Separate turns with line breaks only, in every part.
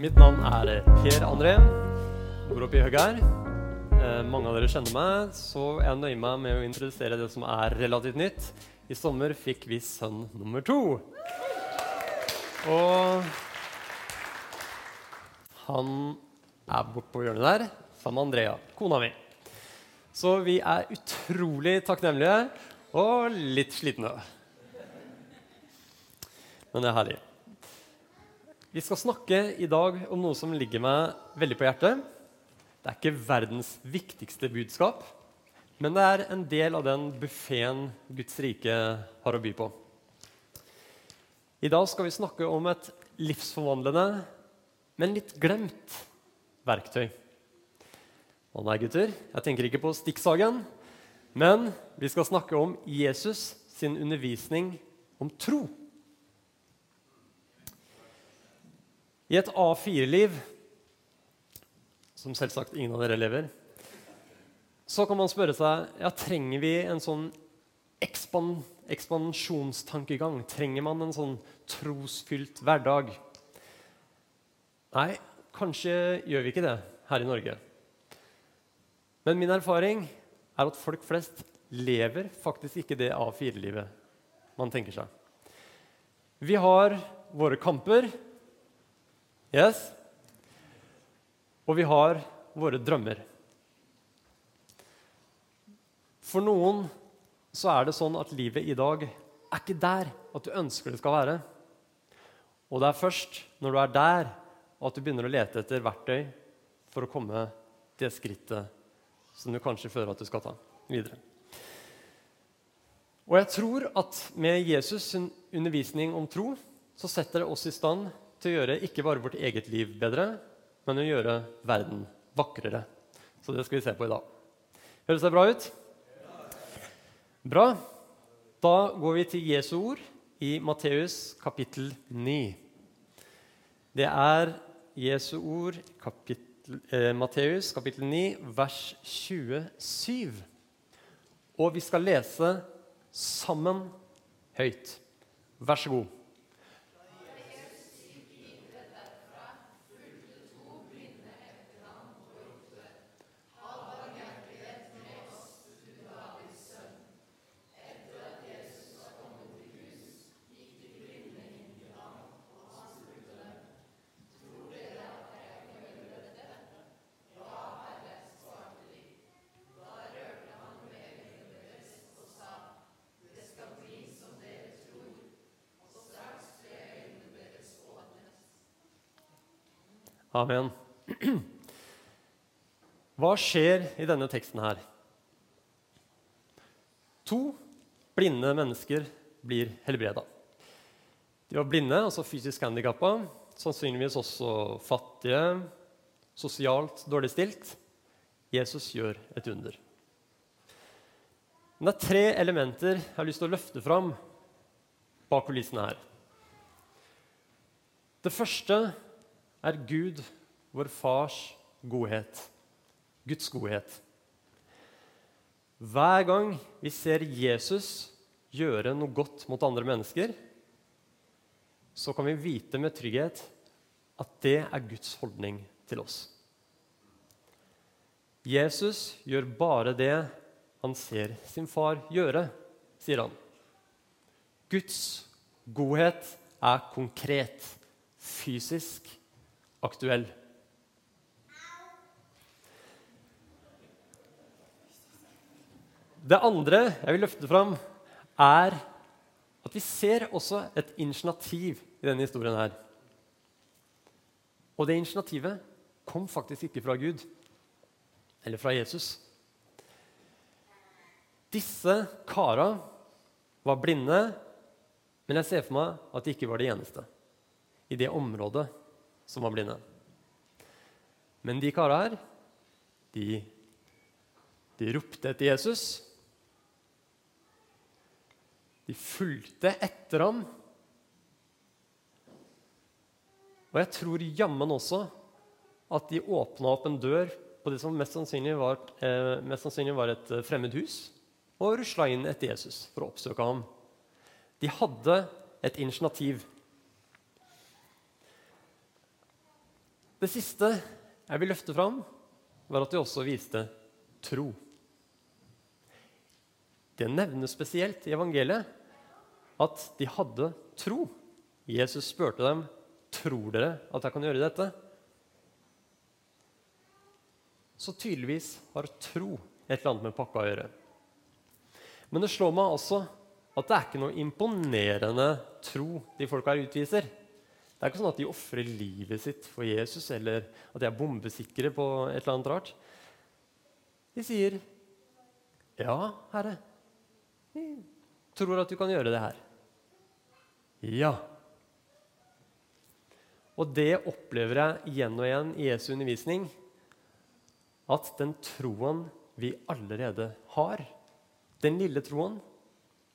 Mitt navn er Per André. Bor oppe i Høgær. Eh, mange av dere kjenner meg, så jeg nøyer meg med å introdusere det som er relativt nytt. I sommer fikk vi sønn nummer to. Og han er borte på hjørnet der sammen med Andrea, kona mi. Så vi er utrolig takknemlige og litt slitne. Men det er herlig. Vi skal snakke i dag om noe som ligger meg veldig på hjertet. Det er ikke verdens viktigste budskap, men det er en del av den buffeen Guds rike har å by på. I dag skal vi snakke om et livsforvandlende, men litt glemt verktøy. Å nei, gutter, jeg tenker ikke på stikksagen, men vi skal snakke om Jesus sin undervisning om tro. I et A4-liv, som selvsagt ingen av dere lever, så kan man spørre seg ja, trenger vi en sånn ekspan ekspansjonstankegang. Trenger man en sånn trosfylt hverdag? Nei, kanskje gjør vi ikke det her i Norge. Men min erfaring er at folk flest lever faktisk ikke det A4-livet man tenker seg. Vi har våre kamper, Yes? Og vi har våre drømmer. For noen så er det sånn at livet i dag er ikke der at du ønsker det skal være. Og det er først når du er der, at du begynner å lete etter verktøy for å komme det skrittet som du kanskje føler at du skal ta videre. Og jeg tror at med Jesus' undervisning om tro så setter det oss i stand til å gjøre ikke bare vårt eget liv bedre, men å gjøre verden vakrere. Så det skal vi se på i dag. Høres det bra ut? Bra. Da går vi til Jesu ord i Matteus kapittel 9. Det er Jesu ord kapittel, eh, Matteus kapittel 9, vers 27. Og vi skal lese sammen høyt. Vær så god. Amen. Hva skjer i denne teksten her? To blinde mennesker blir helbreda. De var blinde, altså fysisk handikappa, sannsynligvis også fattige, sosialt dårlig stilt. Jesus gjør et under. Men det er tre elementer jeg har lyst til å løfte fram bak kulissene her. Det første er Gud, vår fars godhet. Guds godhet. Hver gang vi ser Jesus gjøre noe godt mot andre mennesker, så kan vi vite med trygghet at det er Guds holdning til oss. Jesus gjør bare det han ser sin far gjøre, sier han. Guds godhet er konkret, fysisk aktuell. Det andre jeg vil løfte fram, er at vi ser også et initiativ i denne historien her. Og det initiativet kom faktisk ikke fra Gud eller fra Jesus. Disse kara var blinde, men jeg ser for meg at de ikke var de eneste i det området som var blinde. Men de kara her, de, de ropte etter Jesus. De fulgte etter ham. Og jeg tror jammen også at de åpna opp en dør på det som mest sannsynlig var, eh, mest sannsynlig var et eh, fremmed hus, og rusla inn etter Jesus for å oppsøke ham. De hadde et initiativ. Det siste jeg vil løfte fram, var at de også viste tro. Det nevnes spesielt i evangeliet at de hadde tro. Jesus spurte dem tror dere at jeg kan gjøre dette. Så tydeligvis har tro et eller annet med pakka å gjøre. Men det slår meg også at det er ikke noe imponerende tro de folka her utviser. Det er ikke sånn at de ofrer livet sitt for Jesus, eller at de er bombesikre på et eller annet rart. De sier, 'Ja, Herre, vi tror at du kan gjøre det her.' Ja. Og det opplever jeg igjen og igjen i Jesu undervisning. At den troen vi allerede har, den lille troen,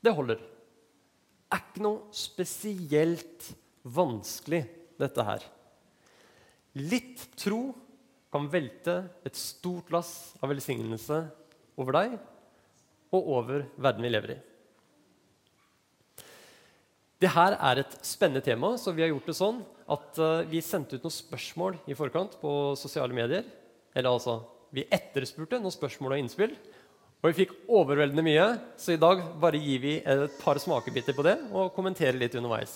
det holder. Det er ikke noe spesielt vanskelig, dette her. Litt tro kan velte et stort lass av velsignelse over deg og over verden vi lever i. Det her er et spennende tema, så vi har gjort det sånn at uh, vi sendte ut noen spørsmål i forkant på sosiale medier. Eller altså, vi etterspurte noen spørsmål og innspill. Og vi fikk overveldende mye, så i dag bare gir vi et par smakebiter på det og kommenterer litt underveis.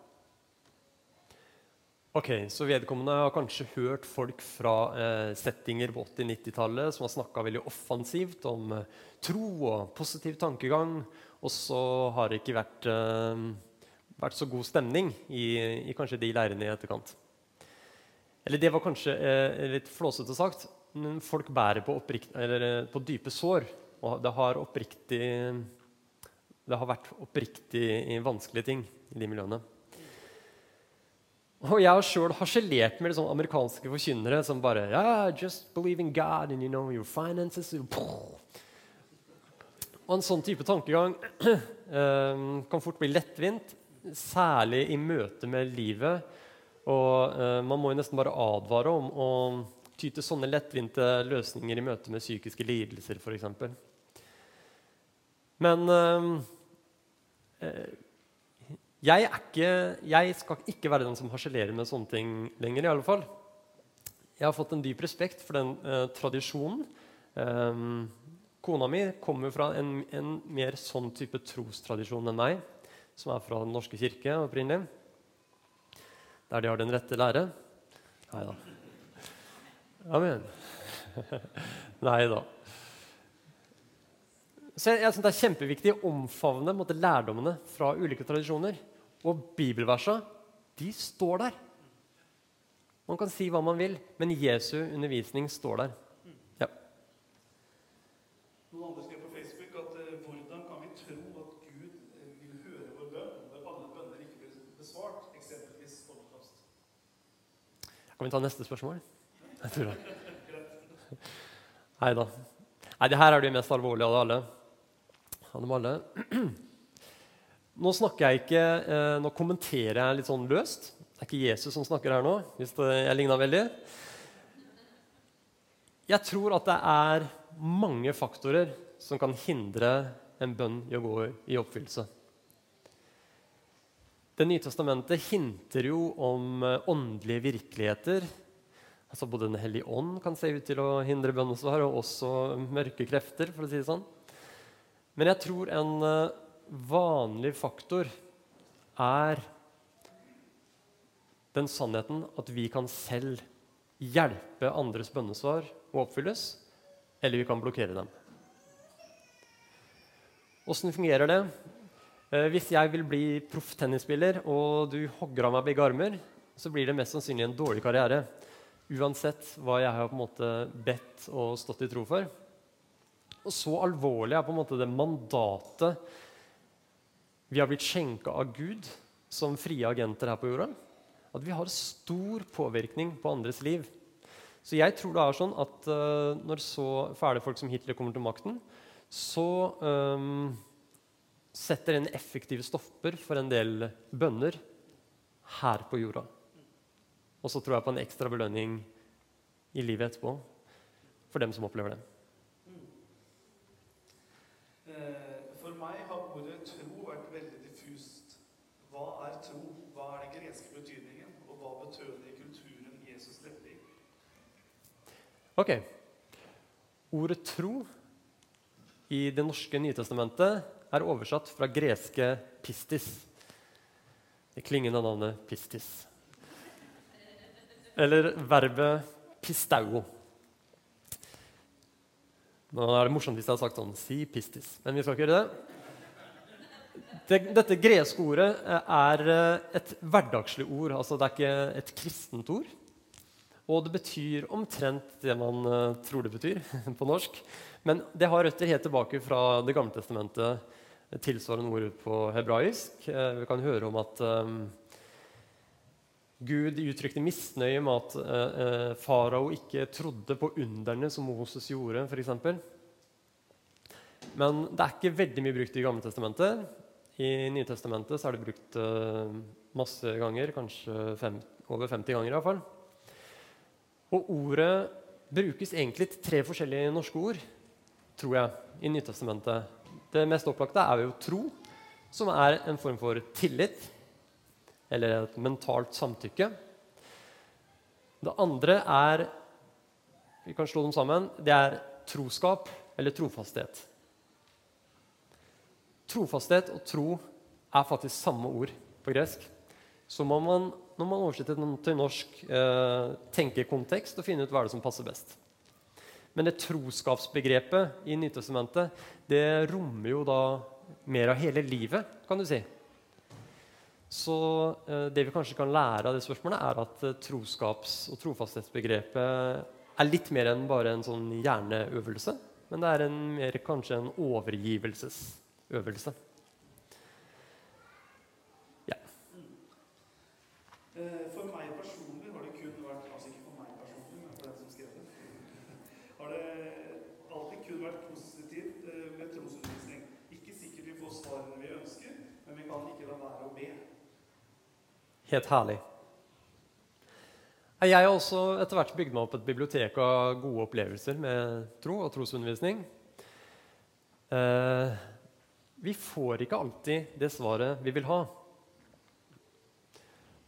Ok, Så vedkommende har kanskje hørt folk fra eh, settinger på 80-90-tallet som har snakka veldig offensivt om eh, tro og positiv tankegang, og så har det ikke vært, eh, vært så god stemning i, i, kanskje de leirene i etterkant. Eller det var kanskje eh, litt flåsete sagt, men folk bærer på, eller, eh, på dype sår. Og det har, det har vært oppriktig vanskelige ting i de miljøene. Og jeg har sjøl harselert med liksom amerikanske forkynnere som bare yeah, just believe in God and you know your finances Og en sånn type tankegang um, kan fort bli lettvint, særlig i møte med livet. Og uh, man må jo nesten bare advare om å ty til sånne lettvinte løsninger i møte med psykiske lidelser, f.eks. Men uh, jeg, ikke, jeg, skal ikke være den som harselerer med sånne ting lenger. i alle fall. Jeg har fått en dyp respekt for den eh, tradisjonen. Um, kona mi kommer fra en, en, mer sånn type trostradisjon enn meg, som er fra Den norske kirke opprinnelig. Der de har den rette lære. Nei da. Amen. Nei da. Så jeg, jeg synes Det er kjempeviktig å omfavne måtte, lærdommene fra ulike tradisjoner. Og bibelversa, de står der. Man kan si hva man vil, men Jesu undervisning står der. Ja.
Noen andre skrev på Facebook at eh, hvordan kan vi tro at Gud eh, vil høre vår bønn når alle bønner ikke blir besvart, eksempelvis holocaust?
Kan vi ta neste spørsmål? Jeg tror det. Nei da. Nei, det her er det mest alvorlige av alle. Av dem alle. Nå snakker jeg ikke, eh, nå kommenterer jeg litt sånn løst. Det er ikke Jesus som snakker her nå, hvis det, jeg ligna veldig. Jeg tror at det er mange faktorer som kan hindre en bønn i å gå i oppfyllelse. Det nye testamentet hinter jo om eh, åndelige virkeligheter. Altså Både Den hellige ånd kan se ut til å hindre bønnesvar, og også mørke krefter. for å si det sånn. Men jeg tror en eh, vanlig faktor er den sannheten at vi kan selv hjelpe andres bønnesvar å oppfylles, eller vi kan blokkere dem. Åssen fungerer det? Eh, hvis jeg vil bli proff tennisspiller, og du hogger av meg begge armer, så blir det mest sannsynlig en dårlig karriere. Uansett hva jeg har på en måte bedt og stått i tro for. Og så alvorlig er på en måte det mandatet vi har blitt skjenka av Gud som frie agenter her på jorda. At vi har stor påvirkning på andres liv. Så jeg tror det er sånn at uh, når så fæle folk som Hitler kommer til makten, så um, setter en effektive stopper for en del bønder her på jorda. Og så tror jeg på en ekstra belønning i livet etterpå for dem som opplever det.
Eh, For meg har ordet tro vært veldig diffust. Hva er tro? Hva er den greske betydningen? Og hva betød det i kulturen Jesus levde i?
Ok. Ordet tro i Det norske Nytestamentet er oversatt fra greske pistis. Det klingende navnet pistis. Eller verbet pistauo. Nå er det morsomt hvis jeg har sagt sånn si pistis, men vi skal ikke gjøre det. det dette greske ordet er et hverdagslig ord. altså Det er ikke et kristent ord. Og det betyr omtrent det man uh, tror det betyr på norsk. Men det har røtter helt tilbake fra Det gamle testamentet, tilsvarende ord på hebraisk. Uh, vi kan høre om at um, Gud uttrykte misnøye med at farao ikke trodde på underne som Moses gjorde, f.eks. Men det er ikke veldig mye brukt i Gamle testamentet. I Nytestamentet så er det brukt masse ganger, kanskje fem, over 50 ganger iallfall. Og ordet brukes egentlig til tre forskjellige norske ord, tror jeg, i Nytestamentet. Det mest opplagte er jo tro, som er en form for tillit, eller et mentalt samtykke. Det andre er Vi kan slå dem sammen. Det er troskap eller trofasthet. Trofasthet og tro er faktisk samme ord på gresk. Så må man når man oversetter den til norsk, eh, tenke kontekst og finne ut hva det som passer best. Men det troskapsbegrepet i Nytestamentet det rommer jo da mer av hele livet, kan du si. Så eh, det vi kanskje kan lære av det spørsmålet, er at eh, troskaps- og trofasthetsbegrepet er litt mer enn bare en sånn hjerneøvelse. Men det er en, mer kanskje en overgivelsesøvelse.
Eh, For meg personlig har det kun vært altså ikke for meg personlig, men for den som skrev det, har det alltid kun vært positivt eh, med trosundervisning. Ikke sikkert vi får svarene vi ønsker, men vi kan ikke la være å be.
Helt herlig. Jeg har også etter hvert bygd meg opp et bibliotek av gode opplevelser med tro og trosundervisning. Eh, vi får ikke alltid det svaret vi vil ha.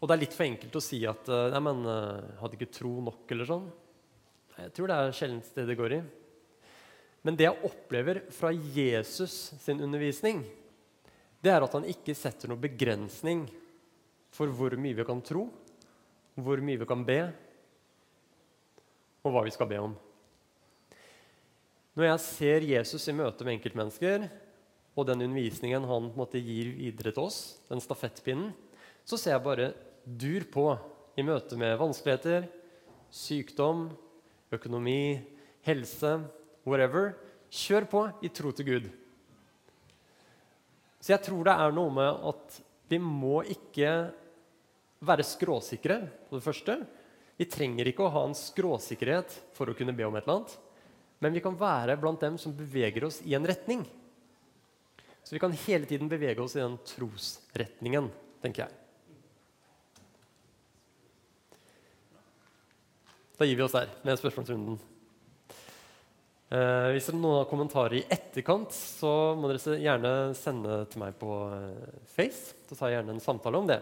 Og det er litt for enkelt å si at eh, nei, men, eh, hadde ikke tro nok eller sånn. Jeg tror det er sjelden det det går i. Men det jeg opplever fra Jesus sin undervisning, det er at han ikke setter noen begrensning for hvor mye vi kan tro, hvor mye vi kan be, og hva vi skal be om. Når jeg ser Jesus i møte med enkeltmennesker, og den undervisningen han måte, gir videre til oss, den stafettpinnen, så ser jeg bare dur på i møte med vanskeligheter, sykdom, økonomi, helse, whatever. Kjør på i tro til Gud. Så jeg tror det er noe med at vi må ikke være skråsikre, på det første. Vi trenger ikke å ha en skråsikkerhet for å kunne be om et eller annet. Men vi kan være blant dem som beveger oss i en retning. Så vi kan hele tiden bevege oss i den trosretningen, tenker jeg. Da gir vi oss der med spørsmålsrunden. Eh, hvis noen har kommentarer i etterkant, så må dere gjerne sende til meg på eh, Face. Så tar jeg gjerne en samtale om det.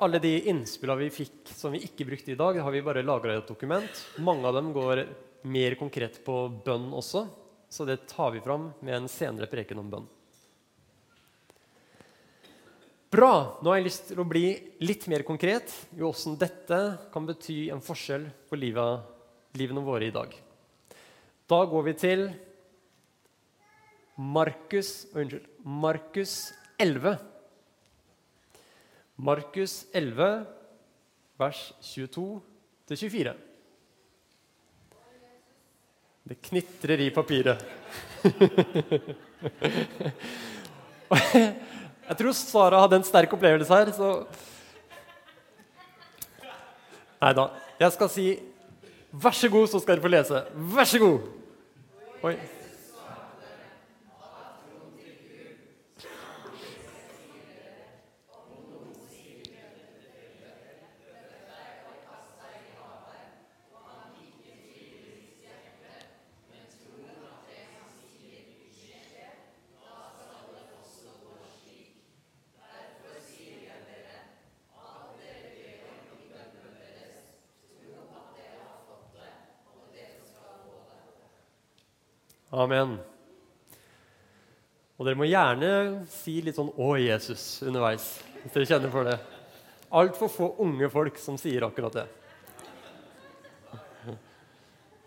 Alle de innspillene vi fikk som vi ikke brukte i dag, har vi bare lagra i et dokument. Mange av dem går mer konkret på bønn også, så det tar vi fram med en senere preken om bønn. Bra! Nå har jeg lyst til å bli litt mer konkret i åssen dette kan bety en forskjell for livet, livene våre i dag. Da går vi til Markus, unnskyld, Markus 11. Markus 11, vers 22-24. Det knitrer i papiret. Jeg tror Sara hadde en sterk opplevelse her, så Nei da. Jeg skal si Vær så god, så skal dere få lese. Vær så god! Oi. Amen. Og dere må gjerne si litt sånn 'Å, Jesus' underveis, hvis dere kjenner for det. Altfor få unge folk som sier akkurat det.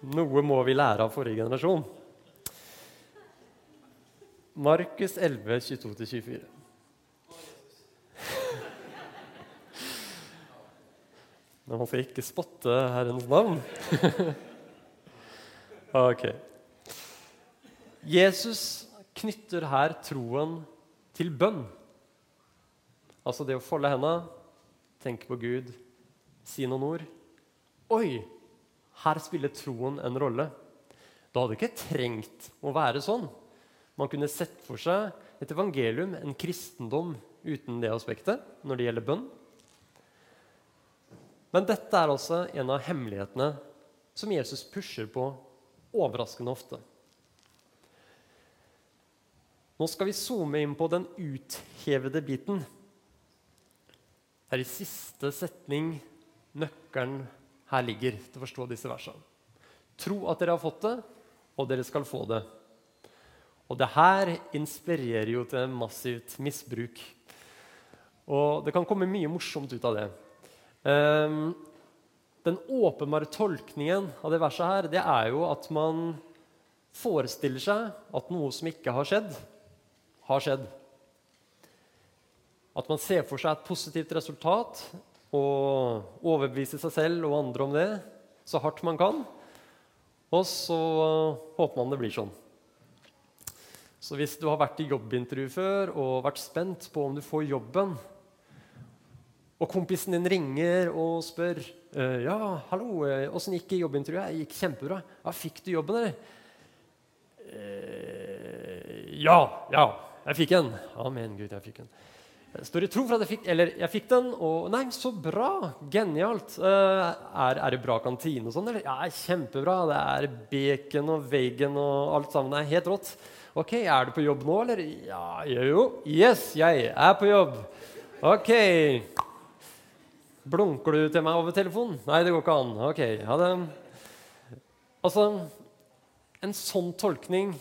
Noe må vi lære av forrige generasjon. Markus 11, 22-24. Men man skal ikke spotte Herrens navn. ok. Jesus knytter her troen til bønn. Altså det å folde hendene, tenke på Gud, si noen ord. Oi, her spiller troen en rolle. Da hadde ikke trengt å være sånn. Man kunne sett for seg et evangelium, en kristendom, uten det aspektet når det gjelder bønn. Men dette er altså en av hemmelighetene som Jesus pusher på overraskende ofte. Nå skal vi zoome inn på den uthevede biten. Det er i siste setning nøkkelen her ligger til å forstå disse versene. Tro at dere har fått det, og dere skal få det. Og det her inspirerer jo til massivt misbruk. Og det kan komme mye morsomt ut av det. Um, den åpenbare tolkningen av det verset her, det er jo at man forestiller seg at noe som ikke har skjedd, har skjedd. At man ser for seg et positivt resultat og overbeviser seg selv og andre om det så hardt man kan. Og så håper man det blir sånn. Så hvis du har vært i jobbintervju før og vært spent på om du får jobben, og kompisen din ringer og spør «Eh, ja, hallo, eh, åssen gikk jobbintervjuet? Det gikk kjempebra. Ja, Fikk du jobben, eller? Eh, ja, ja, jeg fikk en. Amen, Gud, jeg fikk en. Jeg står i tro for at jeg fikk, eller jeg fikk den, og Nei, så bra! Genialt. Uh, er, er, det bra kantine og sånn, eller? Ja, kjempebra. Det er bacon og vegan og alt sammen. Det er helt rått. Ok, er du på jobb nå, eller? Ja, jo. Yes, jeg er på jobb. Ok. Blunker du til meg over telefonen? Nei, det går ikke an. Ok, ha det. Altså, en sånn tolkning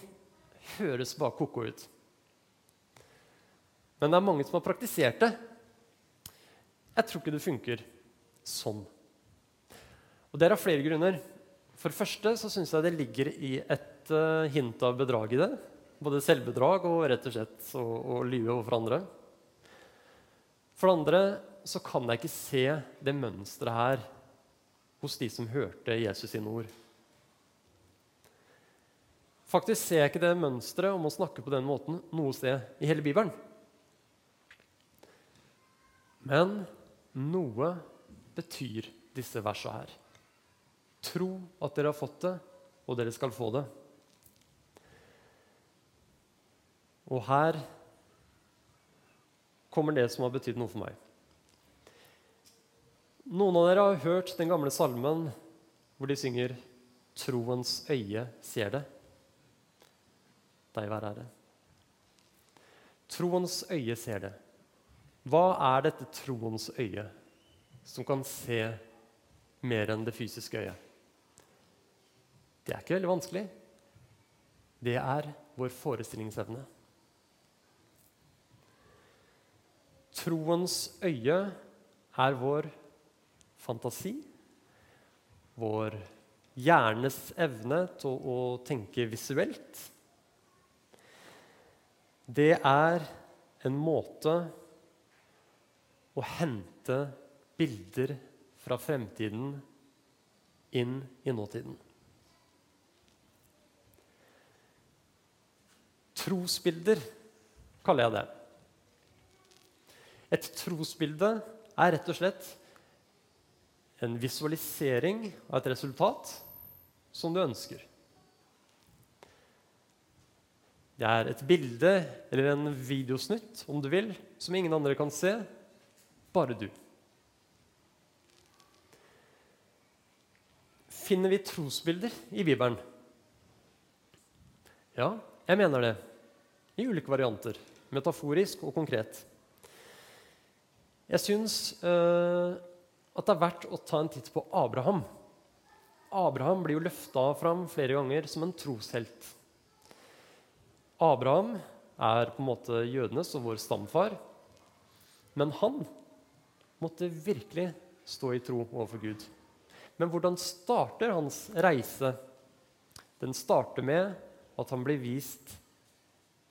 høres bare ko-ko ut. Men det er mange som har praktisert det. Jeg tror ikke det funker sånn. Og Det er av flere grunner. For det første så syns jeg det ligger i et uh, hint av bedrag i det. Både selvbedrag og rett og slett å, å lyve overfor andre. For det andre så kan jeg ikke se det mønsteret her hos de som hørte Jesus sine ord. Faktisk ser jeg ikke det mønsteret om å snakke på den måten noe sted i hele Bibelen. Men noe betyr disse versene her. Tro at dere har fått det, og dere skal få det. Og her kommer det som har betydd noe for meg. Noen av dere har hørt den gamle salmen hvor de synger 'Troens øye ser det'. Deg være ære. Troens øye ser det. Hva er dette troens øye som kan se mer enn det fysiske øyet? Det er ikke veldig vanskelig. Det er vår forestillingsevne. Troens øye er vår fantasi, vår hjernes evne til å tenke visuelt. Det er en måte å hente bilder fra fremtiden inn i nåtiden. Trosbilder kaller jeg det. Et trosbilde er rett og slett en visualisering av et resultat som du ønsker. Det er et bilde eller en videosnutt om du vil, som ingen andre kan se, bare du. Finner vi trosbilder i Bibelen? Ja, jeg mener det. I ulike varianter. Metaforisk og konkret. Jeg syns uh, at det er verdt å ta en titt på Abraham. Abraham blir jo løfta fram flere ganger som en troshelt. Abraham er på en måte jødenes og vår stamfar. Men han måtte virkelig stå i tro overfor Gud. Men hvordan starter hans reise? Den starter med at han blir vist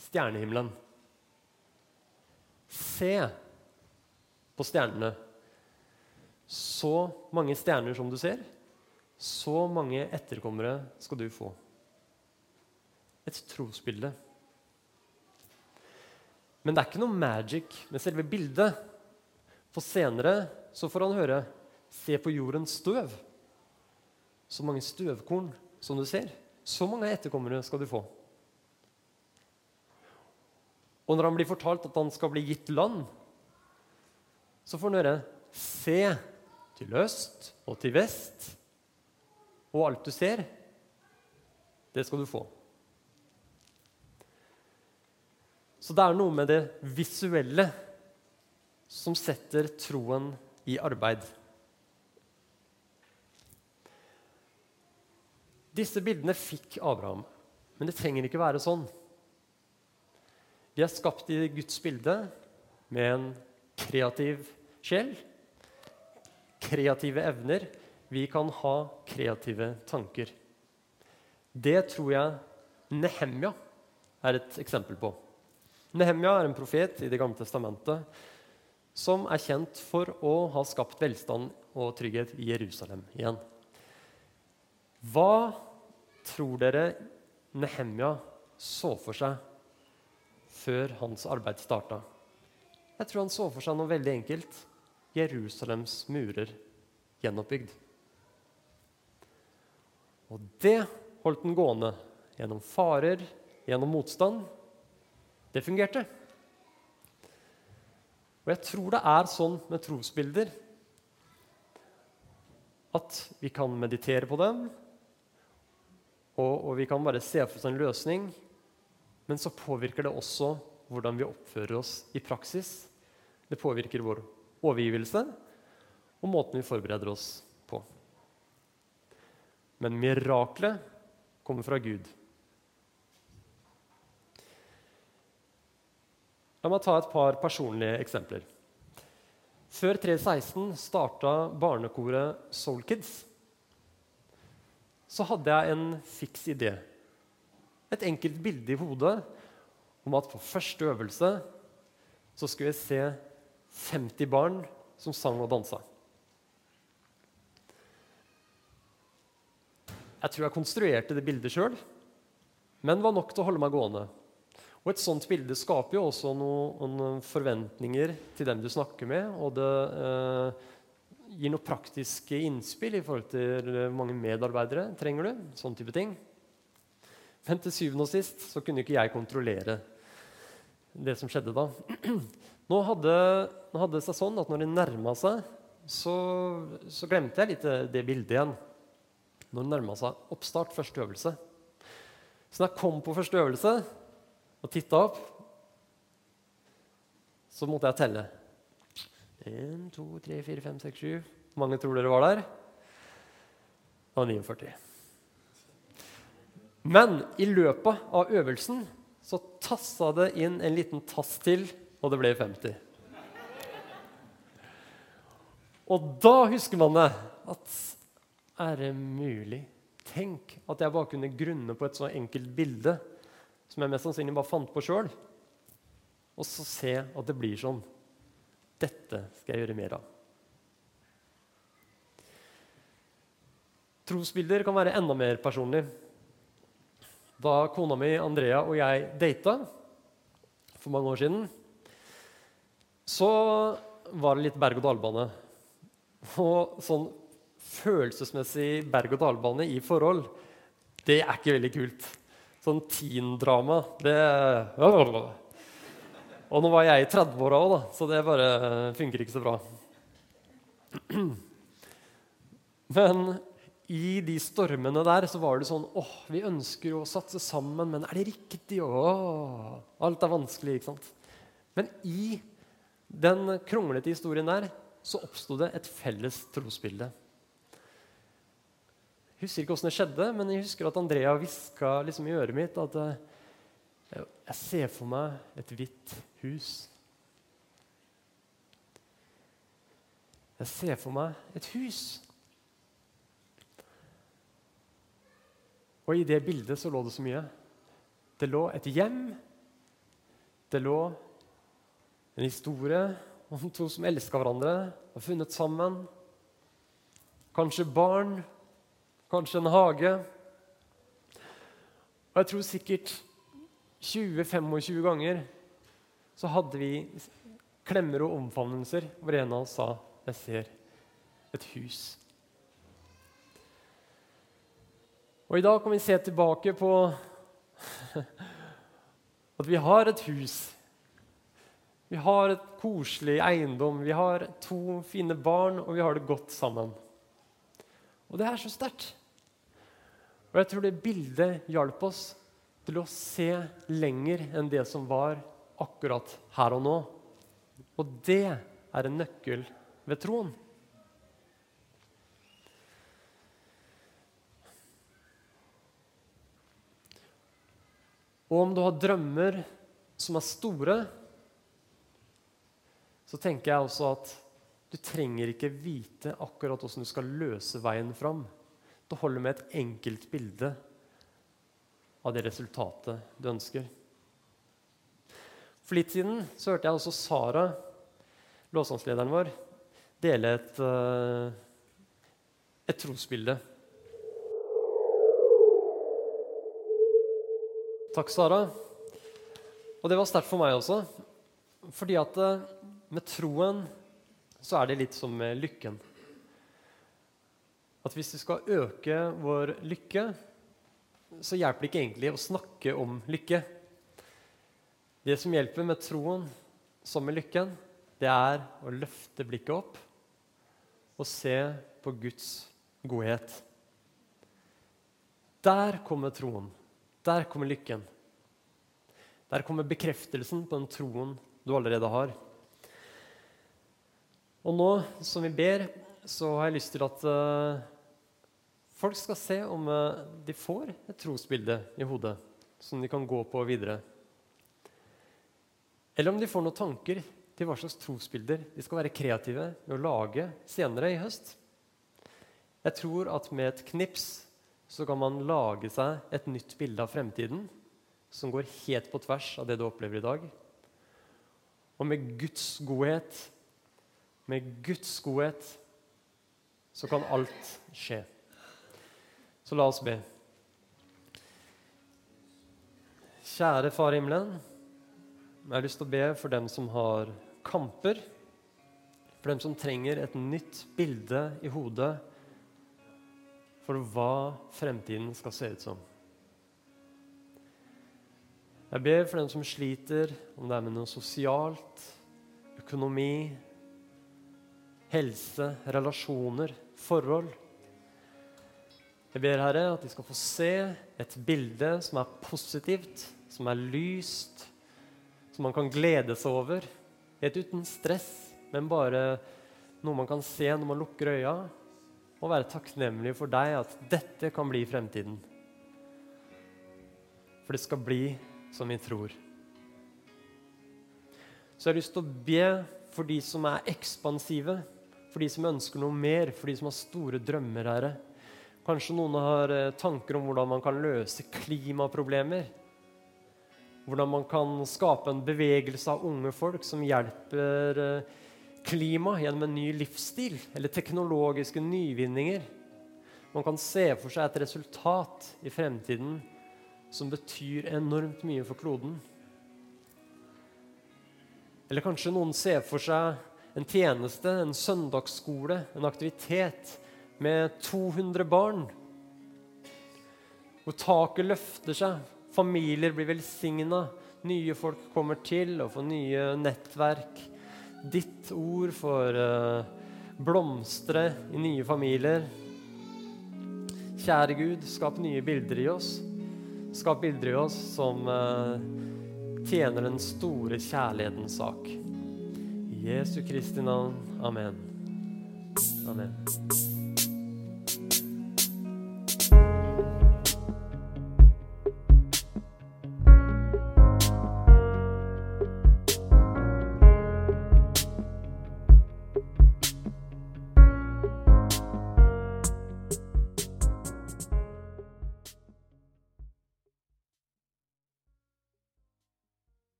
stjernehimmelen. Se på stjernene. Så mange stjerner som du ser, så mange etterkommere skal du få. Et trosbilde. Men det er ikke noe magic med selve bildet. For senere så får han høre Se på jordens støv. Så mange støvkorn som du ser. Så mange etterkommere skal du få. Og når han blir fortalt at han skal bli gitt land, så får han høre Se til øst og til vest, og alt du ser, det skal du få. Så det er noe med det visuelle som setter troen i arbeid. Disse bildene fikk Abraham, men det trenger ikke være sånn. Vi er skapt i Guds bilde med en kreativ sjel, kreative evner. Vi kan ha kreative tanker. Det tror jeg Nehemja er et eksempel på. Nehemja er en profet i Det gamle testamentet som er kjent for å ha skapt velstand og trygghet i Jerusalem igjen. Hva tror dere Nehemja så for seg før hans arbeid starta? Jeg tror han så for seg noe veldig enkelt. Jerusalems murer gjenoppbygd. Og det holdt den gående gjennom farer, gjennom motstand det fungerte. Og jeg tror det er sånn med trosbilder at vi kan meditere på dem, og, og vi kan bare se for oss en løsning, men så påvirker det også hvordan vi oppfører oss i praksis. Det påvirker vår overgivelse og måten vi forbereder oss på. Men miraklet kommer fra Gud. La meg ta et par personlige eksempler. Før 316 starta barnekoret Soul Kids. Så hadde jeg en fiks idé, et enkelt bilde i hodet, om at på første øvelse så skulle jeg se 50 barn som sang og dansa. Jeg tror jeg konstruerte det bildet sjøl, men var nok til å holde meg gående. Og Et sånt bilde skaper jo også noen forventninger til dem du snakker med. Og det eh, gir noen praktiske innspill i forhold til hvor mange medarbeidere trenger du. sånn type ting. Men til syvende og sist så kunne ikke jeg kontrollere det som skjedde da. Nå hadde, nå hadde det seg sånn at når det nærma seg, så, så, glemte jeg litt det bildet igjen. Når det nærma seg oppstart, første øvelse. Så når jeg kom på første øvelse, og titta opp, så måtte jeg telle. 1, 2, 3, 4, 5, 6, 7 Hvor mange tror dere var der? Det var 49. Men i løpet av øvelsen så tassa det inn en liten tass til, og det ble 50. Og da husker man det. At er det mulig? Tenk at jeg bare kunne grunne på et så enkelt bilde som jeg mest sannsynlig bare fant på sjøl, og så se at det blir sånn. Dette skal jeg gjøre mer av. Trosbilder kan være enda mer personlig. Da kona mi Andrea og jeg data for mange år siden, så var det litt berg-og-dal-bane. Og sånn følelsesmessig berg-og-dal-bane i forhold, det er ikke veldig kult. Sånn teen-drama, det Og nå var jeg i 30-åra òg, så det bare funker ikke så bra. Men i de stormene der så var det sånn åh, vi ønsker jo å satse sammen, men er det riktig? Åh, alt er vanskelig, ikke sant? Men i den kronglete historien der så oppsto det et felles trosbilde. Husker ikke åssen det skjedde, men jeg husker at Andrea hviska liksom i øret mitt at eh, jeg ser for meg et hvitt hus. Jeg ser for meg et hus. Og i det bildet så lå det så mye. Det lå et hjem. Det lå en historie om to som elska hverandre, og funnet sammen. Kanskje barn kanskje en hage. Og jeg tror sikkert 20-25 ganger så hadde vi klemmer og omfavnelser hvor en av oss sa 'Jeg ser et hus'. Og i dag kan vi se tilbake på at vi har et hus. Vi har et koselig eiendom, vi har to fine barn, og vi har det godt sammen. Og det er så sterkt. Og jeg tror det bildet hjalp oss til å se lenger enn det som var akkurat her og nå. Og det er en nøkkel ved troen. Og om du har drømmer som er store, så tenker jeg også at du trenger ikke vite akkurat hvordan du skal løse veien fram. Det holder med et enkelt bilde av det resultatet du ønsker. For litt siden så hørte jeg også Sara, låsangslederen vår, dele et, uh, et trosbilde. Takk, Sara. Og det var sterkt for meg også. Fordi at uh, med troen så er det litt som med lykken at hvis vi skal øke vår lykke, så hjelper det ikke egentlig å snakke om lykke. Det som hjelper med troen som med lykken, det er å løfte blikket opp og se på Guds godhet. Der kommer troen. Der kommer lykken. Der kommer bekreftelsen på den troen du allerede har. Og nå som vi ber, så har jeg lyst til at uh, folk skal se om uh, de får et trosbilde i hodet som de kan gå på videre. Eller om de får noen tanker til hva slags trosbilder de skal være kreative med å lage senere i høst. Jeg tror at med et knips så kan man lage seg et nytt bilde av fremtiden som går helt på tvers av det du opplever i dag. Og med Guds godhet, med Guds godhet så kan alt skje. Så la oss be. Kjære Far i himmelen. Jeg har lyst til å be for dem som har kamper, for dem som trenger et nytt bilde i hodet for hva fremtiden skal se ut som. Jeg ber for dem som sliter, om det er med noe sosialt, økonomi, helse, relasjoner, forhold. Jeg ber Herre at de skal få se et bilde som er positivt, som er lyst, som man kan glede seg over. Helt uten stress, men bare noe man kan se når man lukker øya, og være takknemlig for deg at dette kan bli fremtiden. For det skal bli som vi tror. Så jeg har lyst til å be for de som er ekspansive for de som ønsker noe mer, for de som har store drømmer, Herre. Kanskje noen har eh, tanker om hvordan man kan løse klimaproblemer. Hvordan man kan skape en bevegelse av unge folk som hjelper klima gjennom en ny livsstil eller teknologiske nyvinninger. Man kan se for seg et resultat i fremtiden som betyr enormt mye for kloden. Eller kanskje noen ser for seg en tjeneste, en søndagsskole, en aktivitet med 200 barn. Hvor taket løfter seg, familier blir velsigna, nye folk kommer til og får nye nettverk. Ditt ord får uh, blomstre i nye familier. Kjære Gud, skap nye bilder i oss. Skap bilder i oss som uh, tjener den store kjærlighetens sak. I Jesu Kristi navn. Amen. Amen.